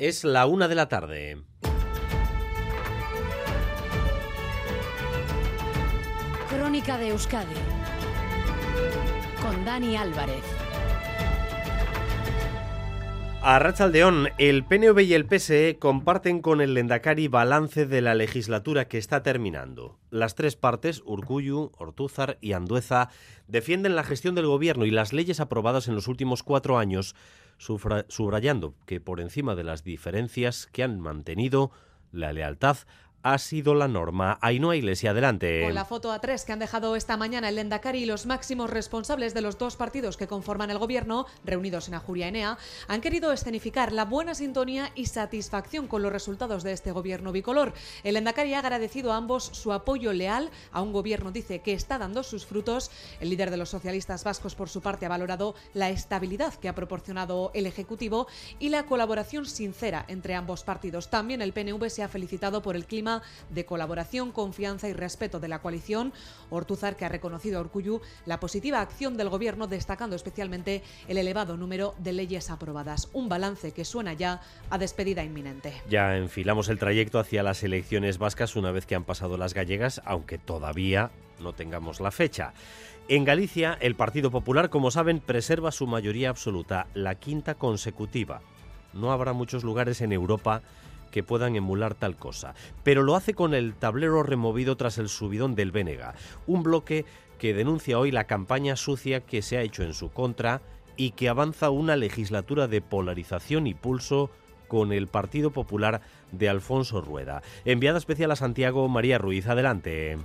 Es la una de la tarde. Crónica de Euskadi con Dani Álvarez. A Rachaldeón, el PNV y el PSE comparten con el Lendakari balance de la legislatura que está terminando. Las tres partes, Urcuyu, Ortúzar y Andueza, defienden la gestión del gobierno y las leyes aprobadas en los últimos cuatro años, subrayando que por encima de las diferencias que han mantenido, la lealtad ha sido la norma. Ainhoa Iglesia, adelante. Con la foto a tres que han dejado esta mañana el Lendakari y los máximos responsables de los dos partidos que conforman el gobierno, reunidos en Ajuria Enea, han querido escenificar la buena sintonía y satisfacción con los resultados de este gobierno bicolor. El Lendakari ha agradecido a ambos su apoyo leal a un gobierno, dice, que está dando sus frutos. El líder de los socialistas vascos, por su parte, ha valorado la estabilidad que ha proporcionado el Ejecutivo y la colaboración sincera entre ambos partidos. También el PNV se ha felicitado por el clima de colaboración, confianza y respeto de la coalición. Ortuzar, que ha reconocido a Urcuyu la positiva acción del Gobierno, destacando especialmente el elevado número de leyes aprobadas. Un balance que suena ya a despedida inminente. Ya enfilamos el trayecto hacia las elecciones vascas una vez que han pasado las gallegas, aunque todavía no tengamos la fecha. En Galicia, el Partido Popular, como saben, preserva su mayoría absoluta, la quinta consecutiva. No habrá muchos lugares en Europa que puedan emular tal cosa, pero lo hace con el tablero removido tras el subidón del Bénega, un bloque que denuncia hoy la campaña sucia que se ha hecho en su contra y que avanza una legislatura de polarización y pulso con el Partido Popular de Alfonso Rueda. Enviada especial a Santiago, María Ruiz, adelante.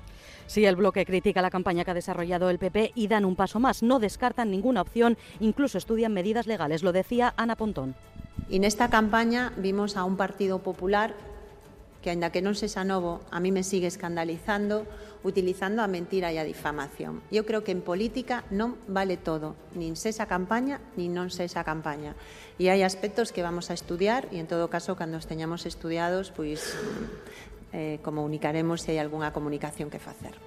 Sí, el bloque critica la campaña que ha desarrollado el PP y dan un paso más. No descartan ninguna opción, incluso estudian medidas legales. Lo decía Ana Pontón. E nesta campaña vimos a un Partido Popular que, ainda que non sexa novo, a mí me sigue escandalizando, utilizando a mentira e a difamación. Eu creo que en política non vale todo, nin sexa campaña, nin non sexa campaña. E hai aspectos que vamos a estudiar e, en todo caso, cando os teñamos estudiados, pois eh, comunicaremos se hai algunha comunicación que facer.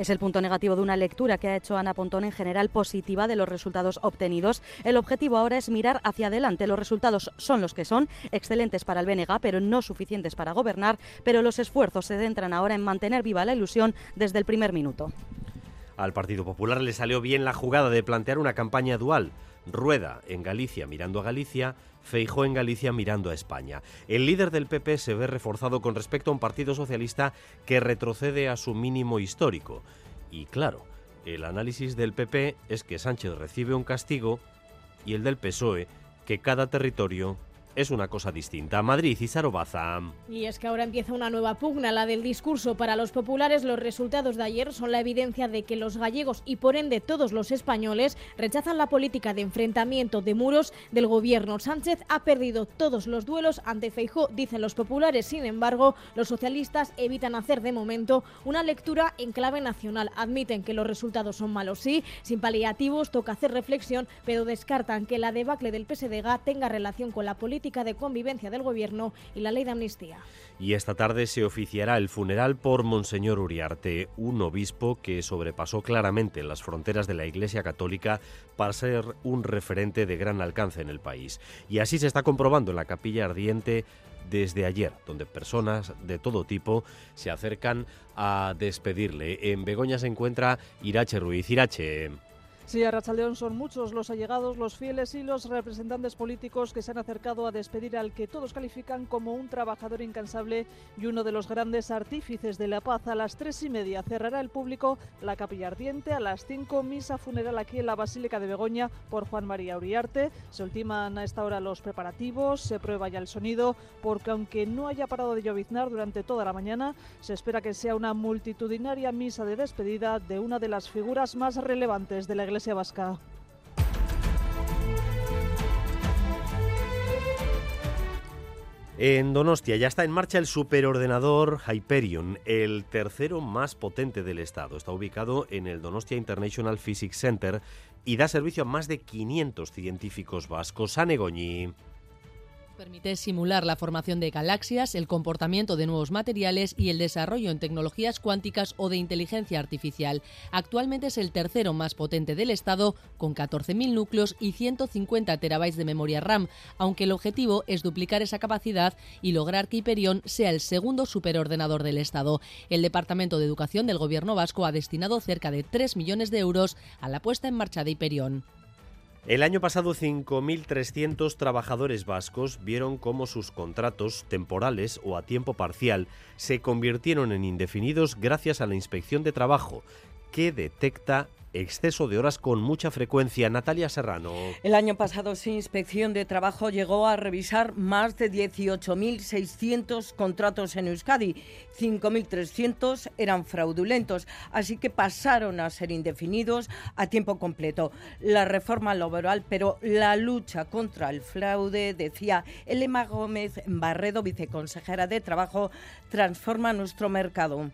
Es el punto negativo de una lectura que ha hecho Ana Pontón en general positiva de los resultados obtenidos. El objetivo ahora es mirar hacia adelante. Los resultados son los que son, excelentes para el BNG, pero no suficientes para gobernar, pero los esfuerzos se centran ahora en mantener viva la ilusión desde el primer minuto. Al Partido Popular le salió bien la jugada de plantear una campaña dual. Rueda en Galicia mirando a Galicia, Feijó en Galicia mirando a España. El líder del PP se ve reforzado con respecto a un partido socialista que retrocede a su mínimo histórico. Y claro, el análisis del PP es que Sánchez recibe un castigo y el del PSOE que cada territorio es una cosa distinta. Madrid y Sarobaza. Y es que ahora empieza una nueva pugna, la del discurso. Para los populares, los resultados de ayer son la evidencia de que los gallegos y por ende todos los españoles rechazan la política de enfrentamiento de muros del gobierno. Sánchez ha perdido todos los duelos ante Feijó, dicen los populares. Sin embargo, los socialistas evitan hacer de momento una lectura en clave nacional. Admiten que los resultados son malos, sí, sin paliativos, toca hacer reflexión, pero descartan que la debacle del PSDG tenga relación con la política de convivencia del Gobierno y la ley de amnistía. Y esta tarde se oficiará el funeral por Monseñor Uriarte, un obispo que sobrepasó claramente las fronteras de la Iglesia Católica para ser un referente de gran alcance en el país. Y así se está comprobando en la capilla ardiente desde ayer, donde personas de todo tipo se acercan a despedirle. En Begoña se encuentra Irache Ruiz. Irache. Sí, a Rachaldeón son muchos los allegados, los fieles y los representantes políticos que se han acercado a despedir al que todos califican como un trabajador incansable y uno de los grandes artífices de la paz. A las tres y media cerrará el público la capilla ardiente, a las cinco misa funeral aquí en la Basílica de Begoña por Juan María Uriarte. Se ultiman a esta hora los preparativos, se prueba ya el sonido, porque aunque no haya parado de lloviznar durante toda la mañana, se espera que sea una multitudinaria misa de despedida de una de las figuras más relevantes de la Iglesia En Donostia ya está en marcha el superordenador Hyperion, el tercero más potente del estado. Está ubicado en el Donostia International Physics Center y da servicio a más de 500 científicos vascos. Anegoñi. Permite simular la formación de galaxias, el comportamiento de nuevos materiales y el desarrollo en tecnologías cuánticas o de inteligencia artificial. Actualmente es el tercero más potente del Estado, con 14.000 núcleos y 150 terabytes de memoria RAM, aunque el objetivo es duplicar esa capacidad y lograr que Hyperion sea el segundo superordenador del Estado. El Departamento de Educación del Gobierno vasco ha destinado cerca de 3 millones de euros a la puesta en marcha de Hyperion. El año pasado 5.300 trabajadores vascos vieron cómo sus contratos temporales o a tiempo parcial se convirtieron en indefinidos gracias a la inspección de trabajo que detecta exceso de horas con mucha frecuencia. Natalia Serrano. El año pasado, sin inspección de trabajo, llegó a revisar más de 18.600 contratos en Euskadi. 5.300 eran fraudulentos, así que pasaron a ser indefinidos a tiempo completo. La reforma laboral, pero la lucha contra el fraude, decía Elema Gómez Barredo, viceconsejera de Trabajo, transforma nuestro mercado.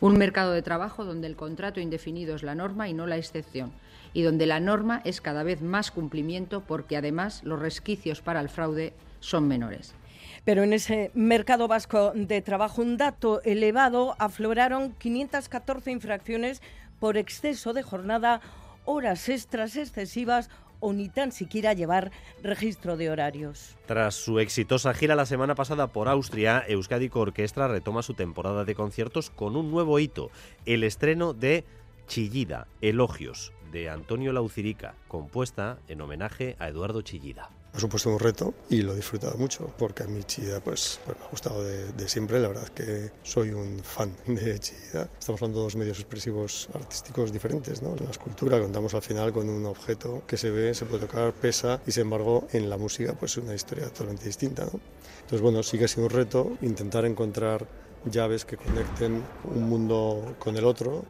Un mercado de trabajo donde el contrato indefinido es la norma y no la excepción, y donde la norma es cada vez más cumplimiento porque además los resquicios para el fraude son menores. Pero en ese mercado vasco de trabajo, un dato elevado, afloraron 514 infracciones por exceso de jornada, horas extras excesivas o ni tan siquiera llevar registro de horarios. Tras su exitosa gira la semana pasada por Austria, Euskadi Orquestra retoma su temporada de conciertos con un nuevo hito, el estreno de Chillida, Elogios, de Antonio Laucirica, compuesta en homenaje a Eduardo Chillida. Ha supuesto un reto y lo he disfrutado mucho porque a mí Chillida pues, pues, me ha gustado de, siempre. La verdad es que soy un fan de Chillida. Estamos hablando de dos medios expresivos artísticos diferentes. ¿no? En la escultura contamos al final con un objeto que se ve, se puede tocar, pesa y sin embargo en la música pues es una historia totalmente distinta. ¿no? Entonces bueno, sí que ha sido un reto intentar encontrar llaves que conecten un mundo con el otro.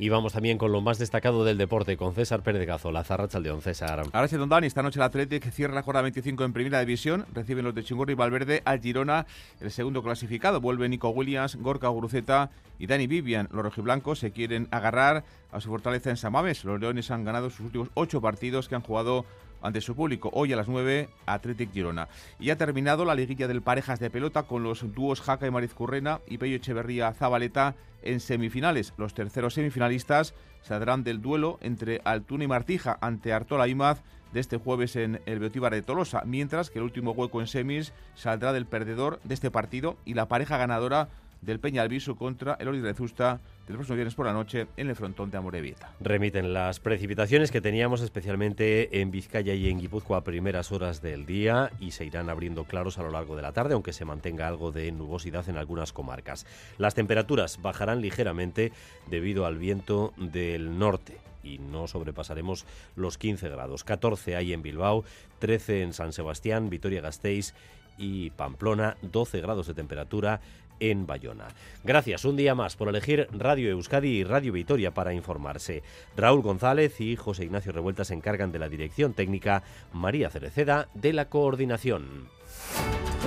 Y vamos también con lo más destacado del deporte, con César Pérez Gazo, la Chaldeón. César. Ahora sí, Don Dani, esta noche el Athletic cierra la jornada 25 en Primera División. Reciben los de Chingurri y Valverde al Girona, el segundo clasificado. Vuelve Nico Williams, Gorka Guruceta y Dani Vivian. Los rojiblancos se quieren agarrar a su fortaleza en Samames. Los Leones han ganado sus últimos ocho partidos que han jugado ante su público. Hoy a las 9, Athletic Girona. Y ha terminado la liguilla del parejas de pelota con los dúos Jaca y Mariz Currena y Pello Echeverría Zabaleta en semifinales. Los terceros semifinalistas saldrán del duelo entre Altuna y Martija ante Artola y Maz de este jueves en el Beotíbar de Tolosa, mientras que el último hueco en semis saldrá del perdedor de este partido y la pareja ganadora del Peña Alviso contra el Ori de Zusta el próximo viernes por la noche en el frontón de Amorebieta. Remiten las precipitaciones que teníamos especialmente en Vizcaya y en Guipúzcoa a primeras horas del día y se irán abriendo claros a lo largo de la tarde, aunque se mantenga algo de nubosidad en algunas comarcas. Las temperaturas bajarán ligeramente debido al viento del norte y no sobrepasaremos los 15 grados. 14 hay en Bilbao, 13 en San Sebastián, Vitoria-Gasteiz y Pamplona, 12 grados de temperatura en Bayona. Gracias un día más por elegir Radio Euskadi y Radio Vitoria para informarse. Raúl González y José Ignacio Revuelta se encargan de la dirección técnica, María Cereceda de la coordinación.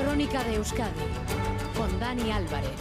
Crónica de Euskadi con Dani Álvarez.